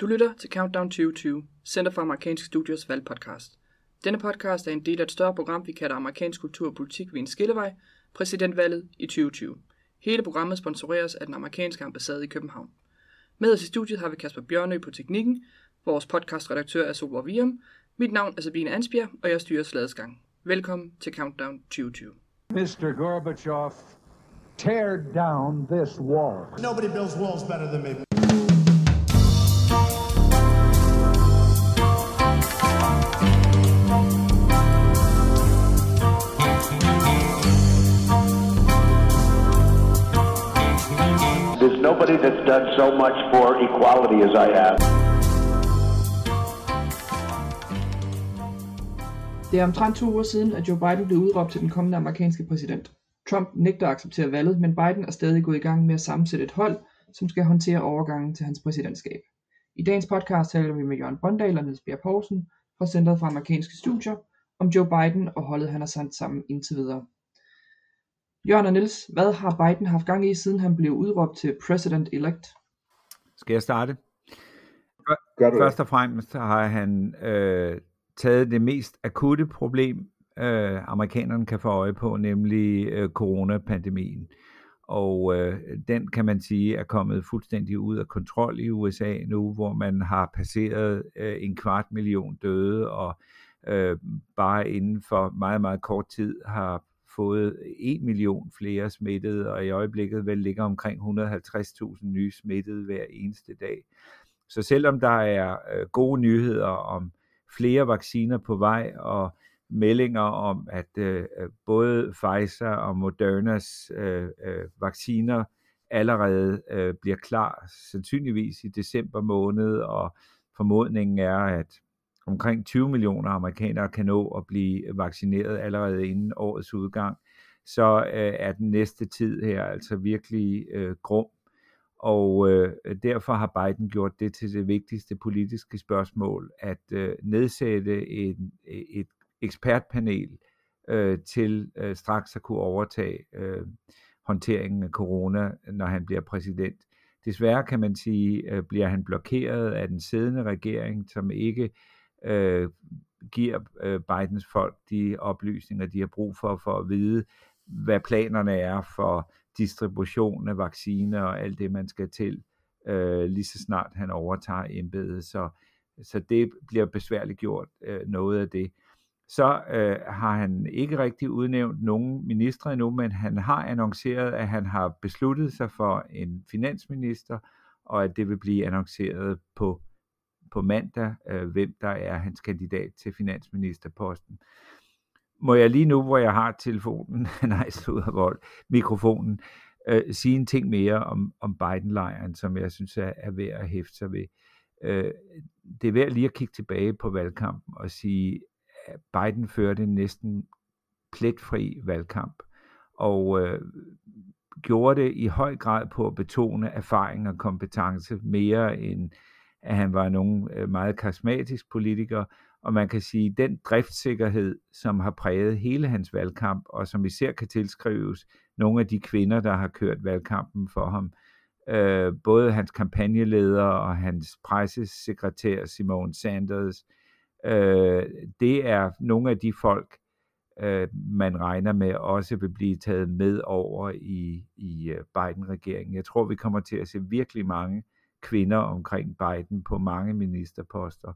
Du lytter til Countdown 2020, Center for Amerikanske Studiers valgpodcast. Denne podcast er en del af et større program, vi kalder Amerikansk Kultur og Politik ved en skillevej, præsidentvalget i 2020. Hele programmet sponsoreres af den amerikanske ambassade i København. Med os i studiet har vi Kasper Bjørnø på teknikken, vores podcastredaktør er Solborg Virum, mit navn er Sabine Ansbjerg, og jeg styrer sladesgang. Velkommen til Countdown 2020. Mr. Gorbachev, tear down this wall. Nobody builds walls better than me. Somebody that's done so much for equality as I have. Det er omtrent to uger siden, at Joe Biden blev udråbt til den kommende amerikanske præsident. Trump nægter at acceptere valget, men Biden er stadig gået i gang med at sammensætte et hold, som skal håndtere overgangen til hans præsidentskab. I dagens podcast taler vi med Jørgen Brøndal og Niels Bjerg Poulsen fra Centeret for Amerikanske Studier om Joe Biden og holdet, han har sendt sammen indtil videre. Jørgen og Niels, hvad har Biden haft gang i, siden han blev udråbt til president-elect? Skal jeg starte? Gør du det? Først og fremmest har han øh, taget det mest akutte problem, øh, amerikanerne kan få øje på, nemlig øh, coronapandemien. Og øh, den kan man sige er kommet fuldstændig ud af kontrol i USA nu, hvor man har passeret øh, en kvart million døde, og øh, bare inden for meget, meget kort tid har fået 1 million flere smittede, og i øjeblikket vel ligger omkring 150.000 nye smittede hver eneste dag. Så selvom der er øh, gode nyheder om flere vacciner på vej, og meldinger om, at øh, øh, både Pfizer og Modernas øh, øh, vacciner allerede øh, bliver klar, sandsynligvis i december måned, og formodningen er, at omkring 20 millioner amerikanere kan nå at blive vaccineret allerede inden årets udgang, så øh, er den næste tid her altså virkelig øh, grum. Og øh, derfor har Biden gjort det til det vigtigste politiske spørgsmål, at øh, nedsætte en, et ekspertpanel øh, til øh, straks at kunne overtage øh, håndteringen af corona, når han bliver præsident. Desværre kan man sige, øh, bliver han blokeret af den siddende regering, som ikke øh, giver øh, Bidens folk de oplysninger, de har brug for, for at vide, hvad planerne er for distribution af vacciner og alt det, man skal til, øh, lige så snart han overtager embedet. Så, så det bliver besværligt gjort, øh, noget af det. Så øh, har han ikke rigtig udnævnt nogen ministre endnu, men han har annonceret, at han har besluttet sig for en finansminister, og at det vil blive annonceret på på mandag, øh, hvem der er hans kandidat til finansministerposten. Må jeg lige nu, hvor jeg har telefonen, nej, vold, mikrofonen, øh, sige en ting mere om, om Biden-lejren, som jeg synes er, er værd at hæfte sig ved. Øh, det er værd lige at kigge tilbage på valgkampen og sige, at Biden førte en næsten pletfri valgkamp, og øh, gjorde det i høj grad på at betone erfaring og kompetence mere end at han var nogen øh, meget karismatisk politiker, og man kan sige, den driftssikkerhed, som har præget hele hans valgkamp, og som især kan tilskrives nogle af de kvinder, der har kørt valgkampen for ham, øh, både hans kampagneleder og hans pressesekretær Simone Sanders, øh, det er nogle af de folk, øh, man regner med også vil blive taget med over i, i øh, Biden-regeringen. Jeg tror, vi kommer til at se virkelig mange kvinder omkring Biden på mange ministerposter,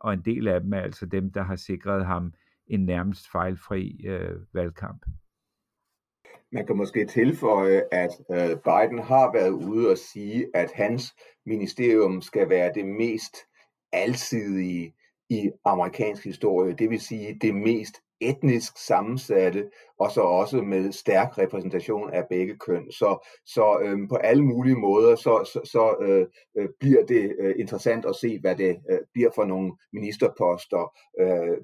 og en del af dem er altså dem, der har sikret ham en nærmest fejlfri øh, valgkamp. Man kan måske tilføje, at øh, Biden har været ude og sige, at hans ministerium skal være det mest alsidige i amerikansk historie, det vil sige det mest etnisk sammensatte, og så også med stærk repræsentation af begge køn. Så, så øh, på alle mulige måder, så, så, så øh, øh, bliver det øh, interessant at se, hvad det øh, bliver for nogle ministerposter, øh,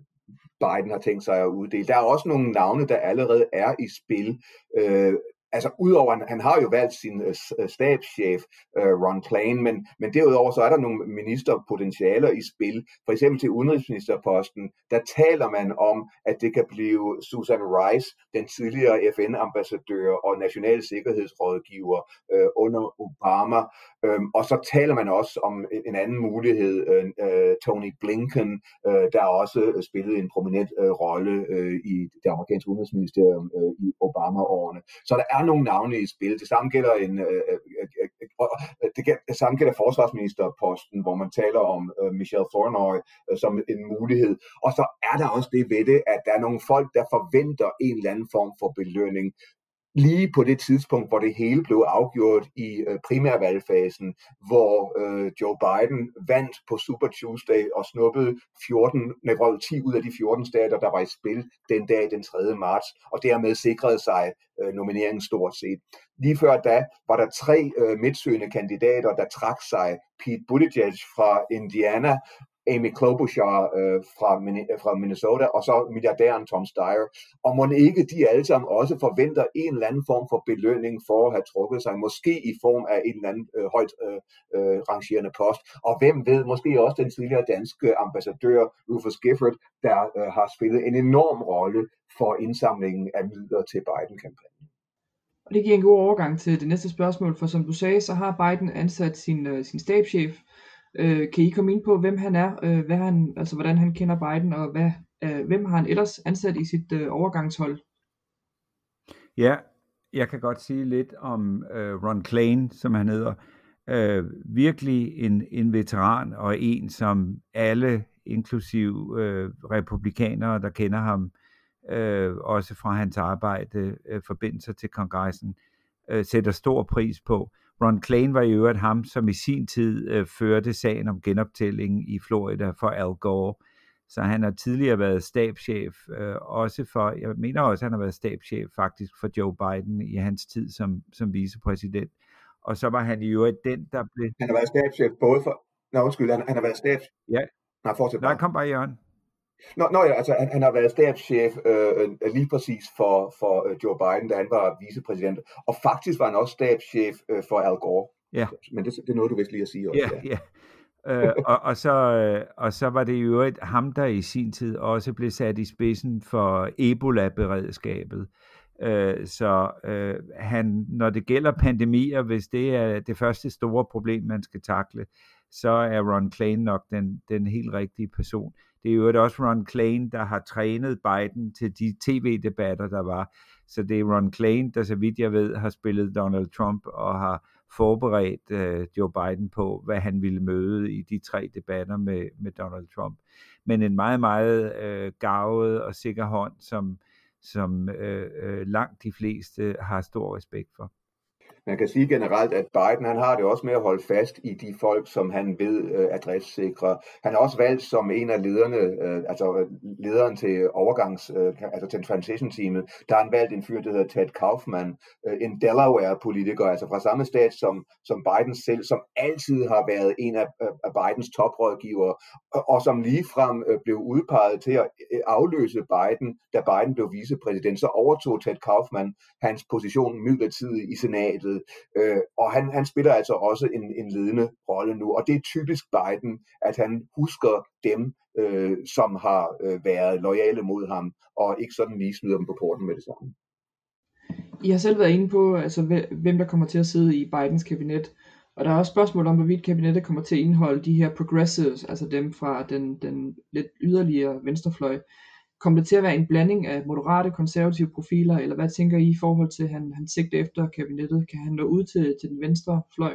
Biden har tænkt sig at uddele. Der er også nogle navne, der allerede er i spil. Øh, altså udover, han, han har jo valgt sin øh, øh, stabschef, øh, Ron Klain, men, men derudover så er der nogle ministerpotentialer i spil. For eksempel til udenrigsministerposten, der taler man om, at det kan blive Susan Rice, den tidligere FN-ambassadør og national sikkerhedsrådgiver øh, under Obama. Øhm, og så taler man også om en anden mulighed, øh, øh, Tony Blinken, øh, der også spillede en prominent øh, rolle øh, i det amerikanske udenrigsministerium øh, i Obama-årene. Så der er nogle navne i spil. Det samme gælder en, øh, øh, øh, det, det samme gælder forsvarsministerposten, hvor man taler om øh, Michelle Flournoy øh, som en mulighed. Og så er der også det ved det, at der er nogle folk, der forventer en eller anden form for belønning lige på det tidspunkt, hvor det hele blev afgjort i øh, primærvalgfasen, hvor øh, Joe Biden vandt på Super Tuesday og snuppede 14, nej, 10 ud af de 14 stater, der var i spil den dag, den 3. marts, og dermed sikrede sig øh, nomineringen stort set. Lige før da var der tre øh, midtsøgende kandidater, der trak sig. Pete Buttigieg fra Indiana, Amy Klobuchar øh, fra, øh, fra Minnesota, og så milliardæren Tom Steyer. Og må ikke de alle sammen også forventer en eller anden form for belønning for at have trukket sig, måske i form af en eller anden øh, højt øh, øh, rangerende post. Og hvem ved, måske også den tidligere danske ambassadør Rufus Gifford, der øh, har spillet en enorm rolle for indsamlingen af midler til Biden-kampagnen. Og det giver en god overgang til det næste spørgsmål, for som du sagde, så har Biden ansat sin, øh, sin stabschef, Øh, kan I komme ind på, hvem han er, øh, hvad han, altså hvordan han kender Biden, og hvad, øh, hvem har han ellers ansat i sit øh, overgangshold? Ja, jeg kan godt sige lidt om øh, Ron Klain, som han hedder. Øh, virkelig en, en veteran og en, som alle, inklusiv øh, republikanere, der kender ham, øh, også fra hans arbejde, øh, forbindelser til kongressen, øh, sætter stor pris på. Ron Klain var i øvrigt ham, som i sin tid øh, førte sagen om genoptælling i Florida for Al Gore. Så han har tidligere været stabschef, øh, også for, jeg mener også, at han har været stabschef faktisk for Joe Biden i hans tid som, som vicepræsident. Og så var han i øvrigt den, der blev... Han har været stabschef både for... Nå, undskyld, han, han har været stabschef... Ja. Nej, fortsæt bare. Nej, kom bare, Jørgen. Nå, nå ja, altså han, han har været stabschef øh, øh, lige præcis for, for øh, Joe Biden, da han var vicepræsident. Og faktisk var han også stabschef øh, for Al Gore. Ja. Men det, det er noget, du vist lige at sige også. Ja, ja. øh, og, og, så, øh, og så var det i øvrigt ham, der i sin tid også blev sat i spidsen for Ebola-beredskabet. Øh, så øh, han, når det gælder pandemier, hvis det er det første store problem, man skal takle, så er Ron Klain nok den, den helt rigtige person. Det er jo også Ron Klain, der har trænet Biden til de tv-debatter, der var. Så det er Ron Klain, der så vidt jeg ved, har spillet Donald Trump og har forberedt øh, Joe Biden på, hvad han ville møde i de tre debatter med, med Donald Trump. Men en meget, meget øh, gavet og sikker hånd, som, som øh, øh, langt de fleste har stor respekt for. Man kan sige generelt, at Biden han har det også med at holde fast i de folk, som han ved øh, er. Han er også valgt som en af lederne, øh, altså øh, lederen til overgangs, øh, altså til transition teamet. Der har han valgt en fyr, der hedder Ted Kaufman, øh, en Delaware-politiker, altså fra samme stat som, som Biden selv, som altid har været en af, af Bidens toprådgivere, og, og som ligefrem øh, blev udpeget til at øh, afløse Biden, da Biden blev vicepræsident. Så overtog Ted Kaufman hans position midlertidigt i senatet Øh, og han, han spiller altså også en, en ledende rolle nu, og det er typisk Biden, at han husker dem, øh, som har øh, været lojale mod ham, og ikke sådan lige smider dem på porten med det samme. I har selv været inde på, altså, hvem der kommer til at sidde i Bidens kabinet, og der er også spørgsmål om, hvorvidt kabinettet kommer til at indeholde de her progressives, altså dem fra den, den lidt yderligere venstrefløj kom det til at være en blanding af moderate, konservative profiler, eller hvad tænker I i forhold til han, han sigter efter kabinettet? Kan han nå ud til, til den venstre fløj?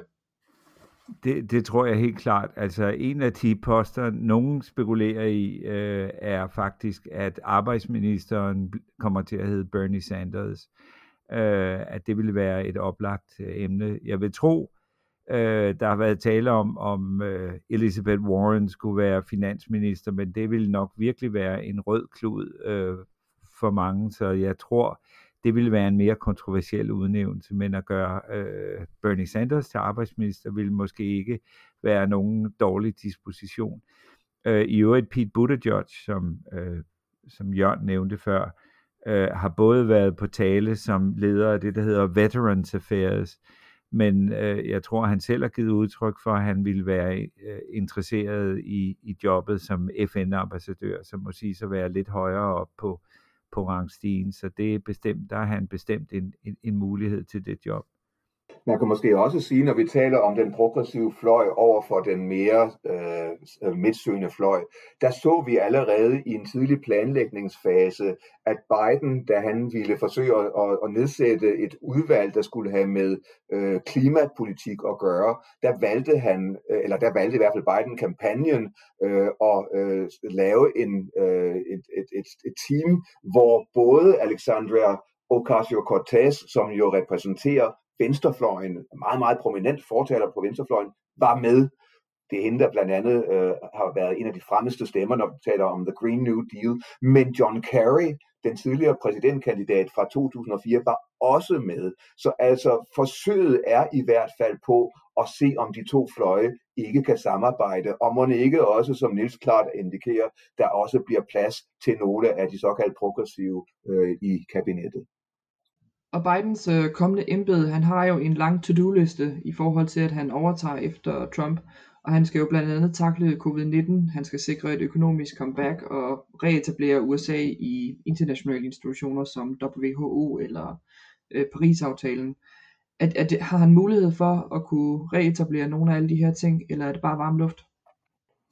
Det, det tror jeg helt klart. Altså en af de poster, nogen spekulerer i, øh, er faktisk, at arbejdsministeren kommer til at hedde Bernie Sanders. Øh, at det ville være et oplagt øh, emne. Jeg vil tro, Øh, der har været tale om, om øh, Elizabeth Warren skulle være finansminister, men det ville nok virkelig være en rød klud øh, for mange, så jeg tror, det ville være en mere kontroversiel udnævnelse, men at gøre øh, Bernie Sanders til arbejdsminister ville måske ikke være nogen dårlig disposition. Øh, I øvrigt Pete Buttigieg, som, øh, som Jørgen nævnte før, øh, har både været på tale som leder af det, der hedder Veterans Affairs, men øh, jeg tror, han selv har givet udtryk for, at han ville være øh, interesseret i, i jobbet som FN-ambassadør, som må sige så være lidt højere op på, på rangstigen, så det er bestemt, der er han bestemt en, en, en mulighed til det job. Man kan måske også sige, når vi taler om den progressive fløj over for den mere øh, øh, midtsøgende fløj, der så vi allerede i en tidlig planlægningsfase, at Biden, da han ville forsøge at, at, at nedsætte et udvalg, der skulle have med øh, klimapolitik at gøre, der valgte han, øh, eller der valgte i hvert fald Biden-kampagnen øh, at øh, lave en, øh, et, et, et, et team, hvor både Alexandria Ocasio-Cortez, som jo repræsenterer venstrefløjen, meget, meget prominent fortaler på venstrefløjen, var med. Det er hende, der blandt andet øh, har været en af de fremmeste stemmer, når vi taler om The Green New Deal. Men John Kerry, den tidligere præsidentkandidat fra 2004, var også med. Så altså forsøget er i hvert fald på at se, om de to fløje ikke kan samarbejde, og må ikke også, som Nils klart indikerer, der også bliver plads til nogle af de såkaldte progressive øh, i kabinettet. Og Bidens øh, kommende embede, han har jo en lang to-do-liste i forhold til, at han overtager efter Trump. Og han skal jo blandt andet takle covid-19, han skal sikre et økonomisk comeback og reetablere USA i internationale institutioner som WHO eller øh, Paris-aftalen. At, at, har han mulighed for at kunne reetablere nogle af alle de her ting, eller er det bare varm luft?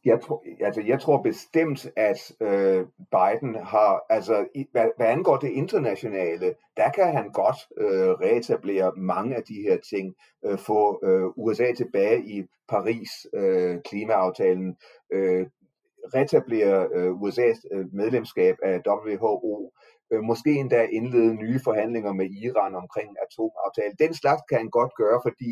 Jeg tror, altså jeg tror bestemt, at øh, Biden har, altså i, hvad, hvad angår det internationale, der kan han godt øh, reetablere mange af de her ting, øh, få øh, USA tilbage i Paris øh, klimaaftalen, øh, reetablere øh, USA's øh, medlemskab af WHO, øh, måske endda indlede nye forhandlinger med Iran omkring atomaftalen. Den slags kan han godt gøre, fordi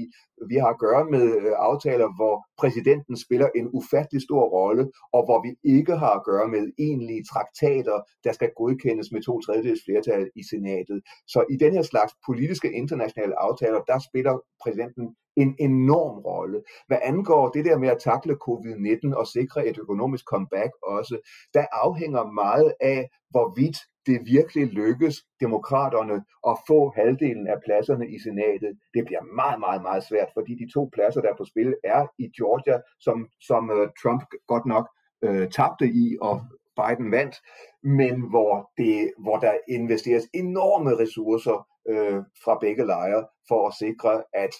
vi har at gøre med øh, aftaler, hvor præsidenten spiller en ufattelig stor rolle, og hvor vi ikke har at gøre med egentlige traktater, der skal godkendes med to tredjedels flertal i senatet. Så i den her slags politiske internationale aftaler, der spiller præsidenten en enorm rolle. Hvad angår det der med at takle covid-19 og sikre et økonomisk comeback også, der afhænger meget af, hvorvidt det virkelig lykkes demokraterne at få halvdelen af pladserne i senatet. Det bliver meget, meget, meget svært, fordi de to pladser, der er på spil, er i Georgia, som, som uh, Trump godt nok uh, tabte i, og Biden vandt, men hvor, det, hvor der investeres enorme ressourcer uh, fra begge lejre for at sikre, at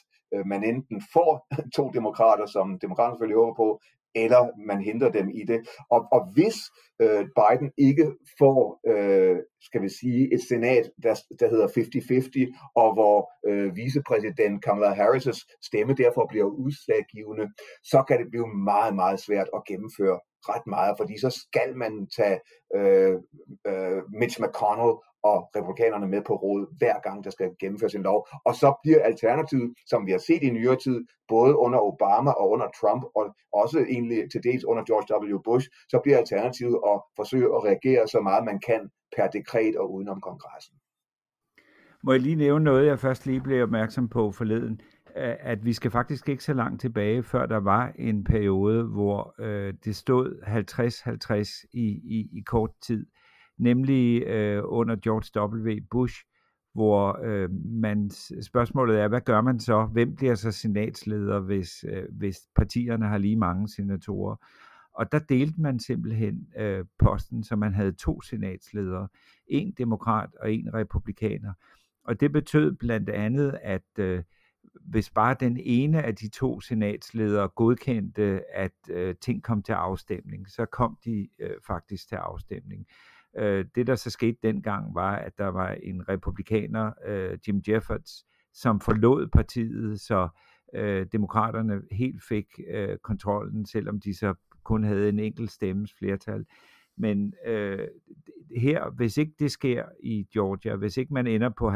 man enten får to demokrater, som demokraterne selvfølgelig håber på, eller man henter dem i det. Og, og hvis øh, Biden ikke får, øh, skal vi sige, et senat, der, der hedder 50-50, og hvor øh, vicepræsident Kamala Harris' stemme derfor bliver udslaggivende, så kan det blive meget, meget svært at gennemføre ret meget, fordi så skal man tage øh, øh, Mitch McConnell og republikanerne med på råd, hver gang der skal gennemføres en lov. Og så bliver alternativet, som vi har set i nyere tid, både under Obama og under Trump, og også egentlig til dels under George W. Bush, så bliver alternativet at forsøge at reagere så meget man kan per dekret og udenom kongressen. Må jeg lige nævne noget, jeg først lige blev opmærksom på forleden, at vi skal faktisk ikke så langt tilbage, før der var en periode, hvor øh, det stod 50-50 i, i, i kort tid nemlig øh, under George W. Bush, hvor øh, man, spørgsmålet er, hvad gør man så? Hvem bliver så senatsleder, hvis, øh, hvis partierne har lige mange senatorer? Og der delte man simpelthen øh, posten, så man havde to senatsledere, en demokrat og en republikaner. Og det betød blandt andet, at øh, hvis bare den ene af de to senatsledere godkendte, at øh, ting kom til afstemning, så kom de øh, faktisk til afstemning. Øh, det, der så skete dengang, var, at der var en republikaner, øh, Jim Jeffords, som forlod partiet, så øh, demokraterne helt fik øh, kontrollen, selvom de så kun havde en enkelt stemmes flertal. Men øh, her, hvis ikke det sker i Georgia, hvis ikke man ender på 50-50,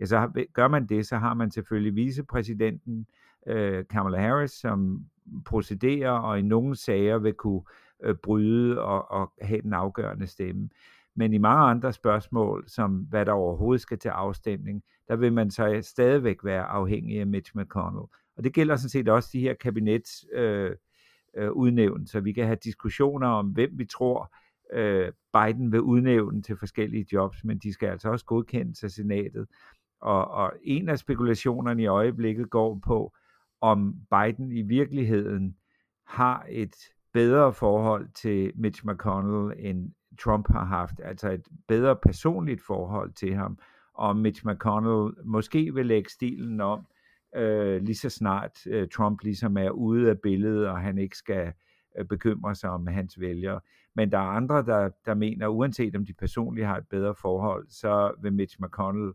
ja, så gør man det, så har man selvfølgelig vicepræsidenten øh, Kamala Harris, som procederer og i nogle sager vil kunne øh, bryde og, og have den afgørende stemme. Men i mange andre spørgsmål, som hvad der overhovedet skal til afstemning, der vil man så øh, stadigvæk være afhængig af Mitch McConnell. Og det gælder sådan set også de her kabinets øh, øh, vi kan have diskussioner om, hvem vi tror øh, Biden vil udnævne til forskellige jobs, men de skal altså også godkendes af senatet. Og, og en af spekulationerne i øjeblikket går på, om Biden i virkeligheden har et bedre forhold til Mitch McConnell, end Trump har haft, altså et bedre personligt forhold til ham, og Mitch McConnell måske vil lægge stilen om, øh, lige så snart øh, Trump ligesom er ude af billedet, og han ikke skal øh, bekymre sig om hans vælgere. Men der er andre, der, der mener, uanset om de personligt har et bedre forhold, så vil Mitch McConnell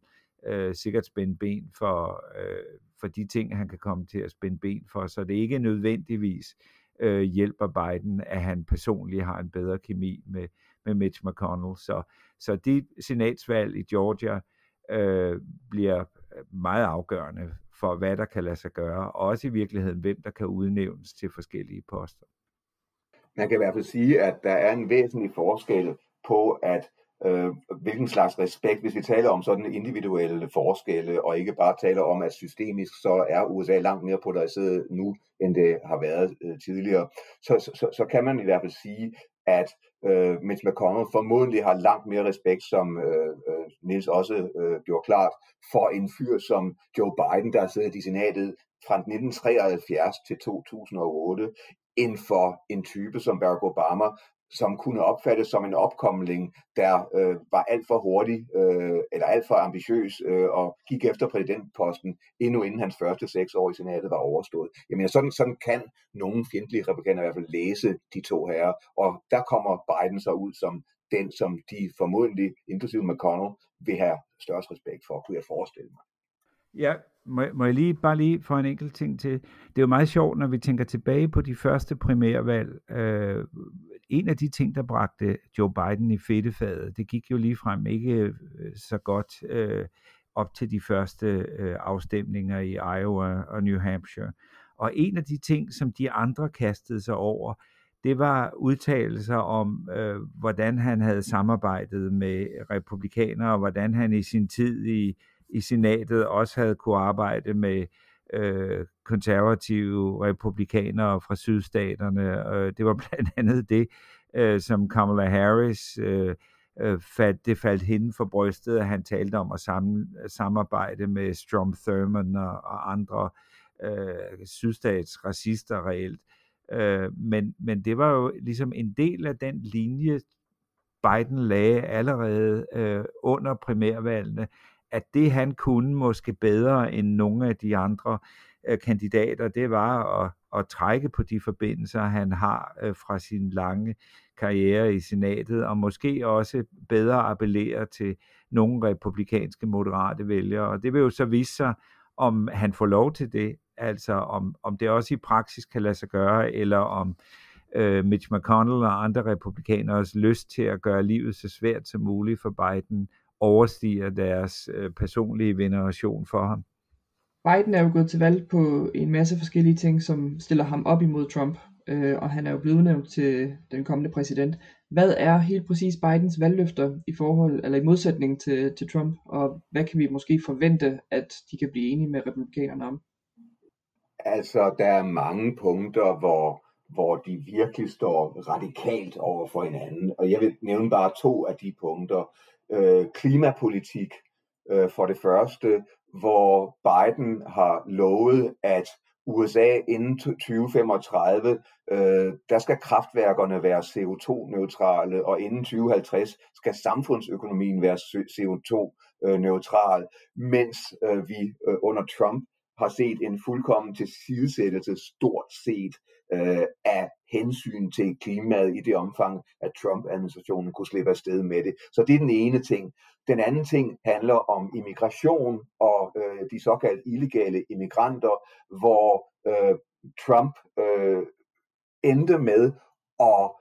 øh, sikkert spænde ben for, øh, for de ting, han kan komme til at spænde ben for. Så det er ikke nødvendigvis øh, hjælper Biden, at han personligt har en bedre kemi med, med Mitch McConnell. Så, så det senatsvalg i Georgia øh, bliver meget afgørende for, hvad der kan lade sig gøre, og også i virkeligheden, hvem der kan udnævnes til forskellige poster. Man kan i hvert fald sige, at der er en væsentlig forskel på, at øh, hvilken slags respekt, hvis vi taler om sådan individuelle forskelle, og ikke bare taler om, at systemisk så er USA langt mere polariseret nu, end det har været øh, tidligere, så, så, så kan man i hvert fald sige, at øh, Mitch McConnell formodentlig har langt mere respekt, som øh, øh, Nils også øh, gjorde klart, for en fyr som Joe Biden, der sidder i senatet fra 1973 til 2008, end for en type som Barack Obama, som kunne opfattes som en opkomling, der øh, var alt for hurtig øh, eller alt for ambitiøs øh, og gik efter præsidentposten endnu inden hans første seks år i senatet var overstået. Jamen sådan, sådan kan nogle fjendtlige republikanere i hvert fald læse de to herrer, og der kommer Biden så ud som den, som de formodentlig, inklusive McConnell, vil have størst respekt for, kunne jeg forestille mig. Ja, må, må jeg lige bare lige få en enkelt ting til. Det er jo meget sjovt, når vi tænker tilbage på de første primærvalg. Øh, en af de ting, der bragte Joe Biden i fedtefadet, det gik jo lige frem ikke øh, så godt øh, op til de første øh, afstemninger i Iowa og New Hampshire. Og en af de ting, som de andre kastede sig over, det var udtalelser om, øh, hvordan han havde samarbejdet med republikanere, og hvordan han i sin tid i, i senatet også havde kunne arbejde med øh, Øh, konservative republikanere fra sydstaterne. Øh, det var blandt andet det, øh, som Kamala Harris øh, øh, det faldt hende for brystet, at han talte om at sammen, samarbejde med Strom Thurmond og, og andre øh, sydstatsracister reelt. Øh, men, men det var jo ligesom en del af den linje, Biden lagde allerede øh, under primærvalgene, at det han kunne måske bedre end nogle af de andre øh, kandidater, det var at, at trække på de forbindelser, han har øh, fra sin lange karriere i senatet, og måske også bedre appellere til nogle republikanske moderate vælgere. Og det vil jo så vise sig, om han får lov til det, altså om, om det også i praksis kan lade sig gøre, eller om øh, Mitch McConnell og andre republikaners lyst til at gøre livet så svært som muligt for Biden overstiger deres øh, personlige veneration for ham. Biden er jo gået til valg på en masse forskellige ting, som stiller ham op imod Trump, øh, og han er jo blevet udnævnt til den kommende præsident. Hvad er helt præcis Bidens valgløfter i forhold eller i modsætning til, til Trump, og hvad kan vi måske forvente, at de kan blive enige med republikanerne om? Altså, der er mange punkter, hvor, hvor de virkelig står radikalt over for hinanden, og jeg vil nævne bare to af de punkter øh, klimapolitik øh, for det første, hvor Biden har lovet, at USA inden 2035, øh, der skal kraftværkerne være CO2-neutrale, og inden 2050 skal samfundsøkonomien være CO2-neutral, øh, mens øh, vi øh, under Trump har set en fuldkommen tilsidesættelse stort set øh, af hensyn til klimaet i det omfang, at Trump-administrationen kunne slippe afsted med det. Så det er den ene ting. Den anden ting handler om immigration og øh, de såkaldte illegale immigranter, hvor øh, Trump øh, endte med at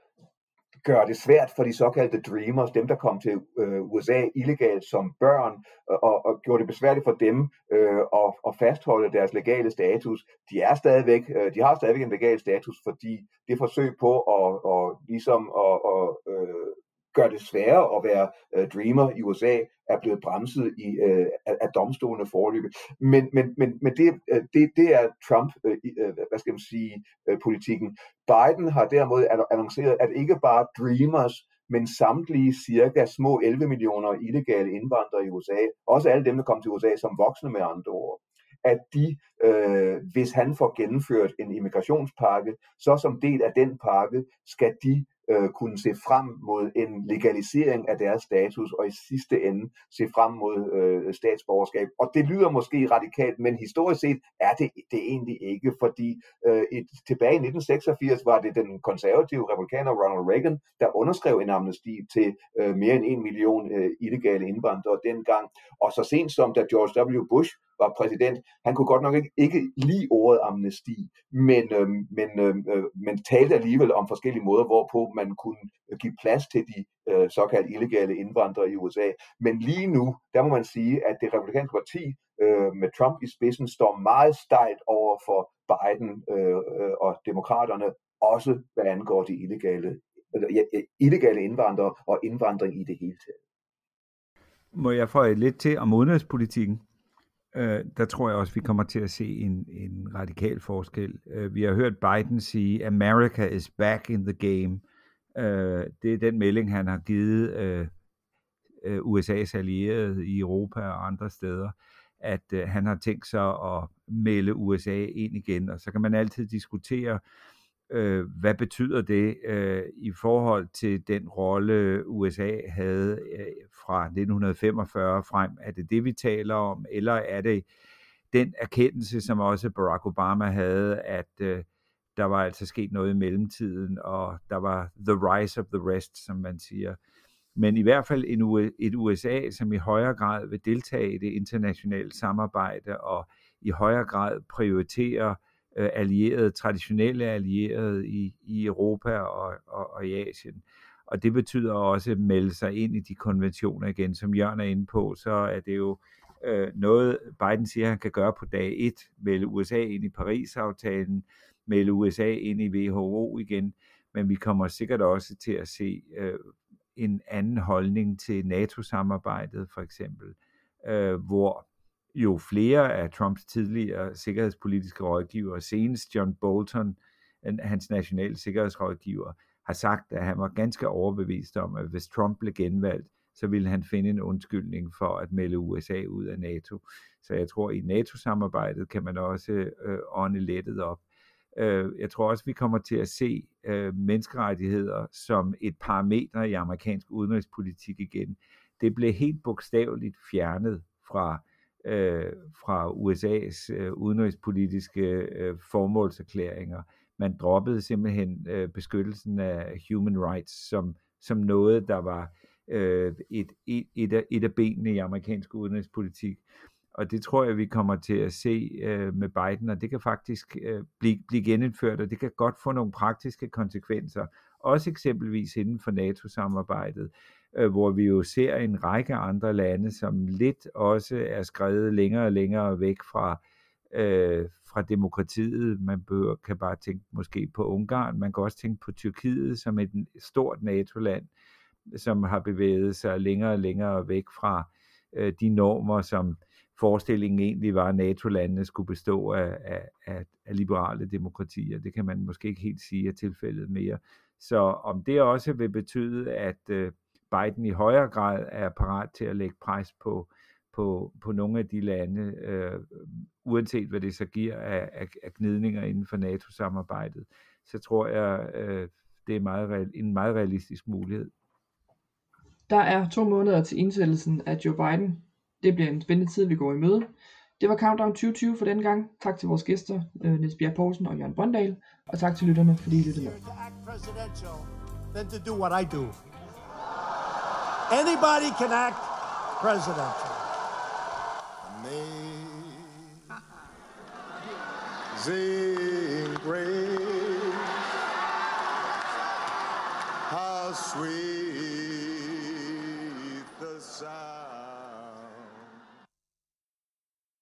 gøre det svært for de såkaldte dreamers, dem der kom til øh, USA illegalt som børn, og, og gjorde det besværligt for dem øh, at, at fastholde deres legale status. De er stadigvæk, øh, de har stadigvæk en legal status, fordi det forsøg på at, og ligesom at, at øh, gør det sværere at være øh, dreamer i USA, er blevet bremset i, øh, af, af domstolene forløbet. Men, men, men, men det, øh, det, det er Trump, øh, øh hvad skal man sige, øh, politikken. Biden har derimod annonceret, at ikke bare dreamers, men samtlige cirka små 11 millioner illegale indvandrere i USA, også alle dem, der kom til USA som voksne med andre ord, at de, øh, hvis han får gennemført en immigrationspakke, så som del af den pakke skal de øh, kunne se frem mod en legalisering af deres status, og i sidste ende se frem mod øh, statsborgerskab. Og det lyder måske radikalt, men historisk set er det det egentlig ikke, fordi øh, et, tilbage i 1986 var det den konservative republikaner Ronald Reagan, der underskrev en amnesti til øh, mere end en million øh, illegale indvandrere dengang. Og så sent som da George W. Bush var præsident, han kunne godt nok ikke, ikke lide ordet amnesti, men, øh, men, øhm, øh, men talte alligevel om forskellige måder, hvorpå man kunne øh, give plads til de øh, såkaldte illegale indvandrere i USA. Men lige nu, der må man sige, at det republikanske parti øh, med Trump i spidsen står meget stejlt over for Biden øh, øh, og demokraterne, også hvad angår de illegale, eller, ja, illegale indvandrere og indvandring i det hele taget. Må jeg få lidt til om udenrigspolitikken? Øh, der tror jeg også, vi kommer til at se en, en radikal forskel. Øh, vi har hørt Biden sige, America is back in the game. Øh, det er den melding, han har givet øh, øh USA's allierede i Europa og andre steder, at øh, han har tænkt sig at melde USA ind igen. Og så kan man altid diskutere, øh, Øh, hvad betyder det øh, i forhold til den rolle USA havde øh, fra 1945 frem? Er det det, vi taler om, eller er det den erkendelse, som også Barack Obama havde, at øh, der var altså sket noget i mellemtiden, og der var the rise of the rest, som man siger. Men i hvert fald en, et USA, som i højere grad vil deltage i det internationale samarbejde, og i højere grad prioriterer øh, Øh, allierede, traditionelle allierede i, i Europa og, og, og i Asien. Og det betyder også at melde sig ind i de konventioner igen. Som Jørgen er inde på, så er det jo øh, noget, Biden siger, han kan gøre på dag 1, melde USA ind i Paris-aftalen, melde USA ind i WHO igen, men vi kommer sikkert også til at se øh, en anden holdning til NATO-samarbejdet for eksempel, øh, hvor jo flere af Trumps tidligere sikkerhedspolitiske rådgivere, senest John Bolton, hans nationale sikkerhedsrådgiver, har sagt, at han var ganske overbevist om, at hvis Trump blev genvalgt, så ville han finde en undskyldning for at melde USA ud af NATO. Så jeg tror, i NATO-samarbejdet kan man også øh, ånde lettet op. Øh, jeg tror også, vi kommer til at se øh, menneskerettigheder som et parameter i amerikansk udenrigspolitik igen. Det blev helt bogstaveligt fjernet fra øh, fra USA's øh, udenrigspolitiske øh, formålserklæringer. Man droppede simpelthen øh, beskyttelsen af human rights som, som noget, der var øh, et, et, et, af, et af benene i amerikansk udenrigspolitik. Og det tror jeg, vi kommer til at se øh, med Biden, og det kan faktisk øh, blive, blive genindført, og det kan godt få nogle praktiske konsekvenser, også eksempelvis inden for NATO-samarbejdet øh, hvor vi jo ser en række andre lande, som lidt også er skrevet længere og længere væk fra, øh, fra demokratiet. Man behøver, kan bare tænke måske på Ungarn, man kan også tænke på Tyrkiet som et stort NATO-land, som har bevæget sig længere og længere væk fra øh, de normer, som forestillingen egentlig var, at NATO-landene skulle bestå af, af, af, af liberale demokratier. Det kan man måske ikke helt sige er tilfældet mere. Så om det også vil betyde, at øh, Biden i højere grad er parat til at lægge pres på, på, på nogle af de lande, øh, uanset hvad det så giver af, af, af gnidninger inden for NATO-samarbejdet, så tror jeg, øh, det er meget, en meget realistisk mulighed. Der er to måneder til indsættelsen af Joe Biden. Det bliver en spændende tid, vi går i møde. Det var Countdown 2020 for den gang. Tak til vores gæster, øh, Niels Bjerg Poulsen og Jørgen Bondal. Og tak til lytterne, fordi I lyttede med. Than to do what I do. Anybody can act presidential. Amazing grace, how sweet.